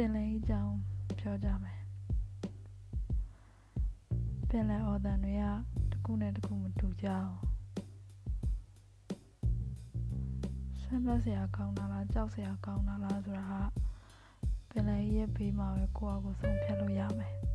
ပင်လယ်၏အကြောင်းပြောကြမယ်ပင်လယ်အော်သံတွေကတစ်ခုနဲ့တစ်ခုမတူကြဘူးဆမ်းသက်စရာကောင်းတာလားကြောက်စရာကောင်းတာလားဆိုတာကပင်လယ်ရဲ့ဘေးမှာပဲကိုယ့်အကိုဆုံးဖြတ်လို့ရမယ်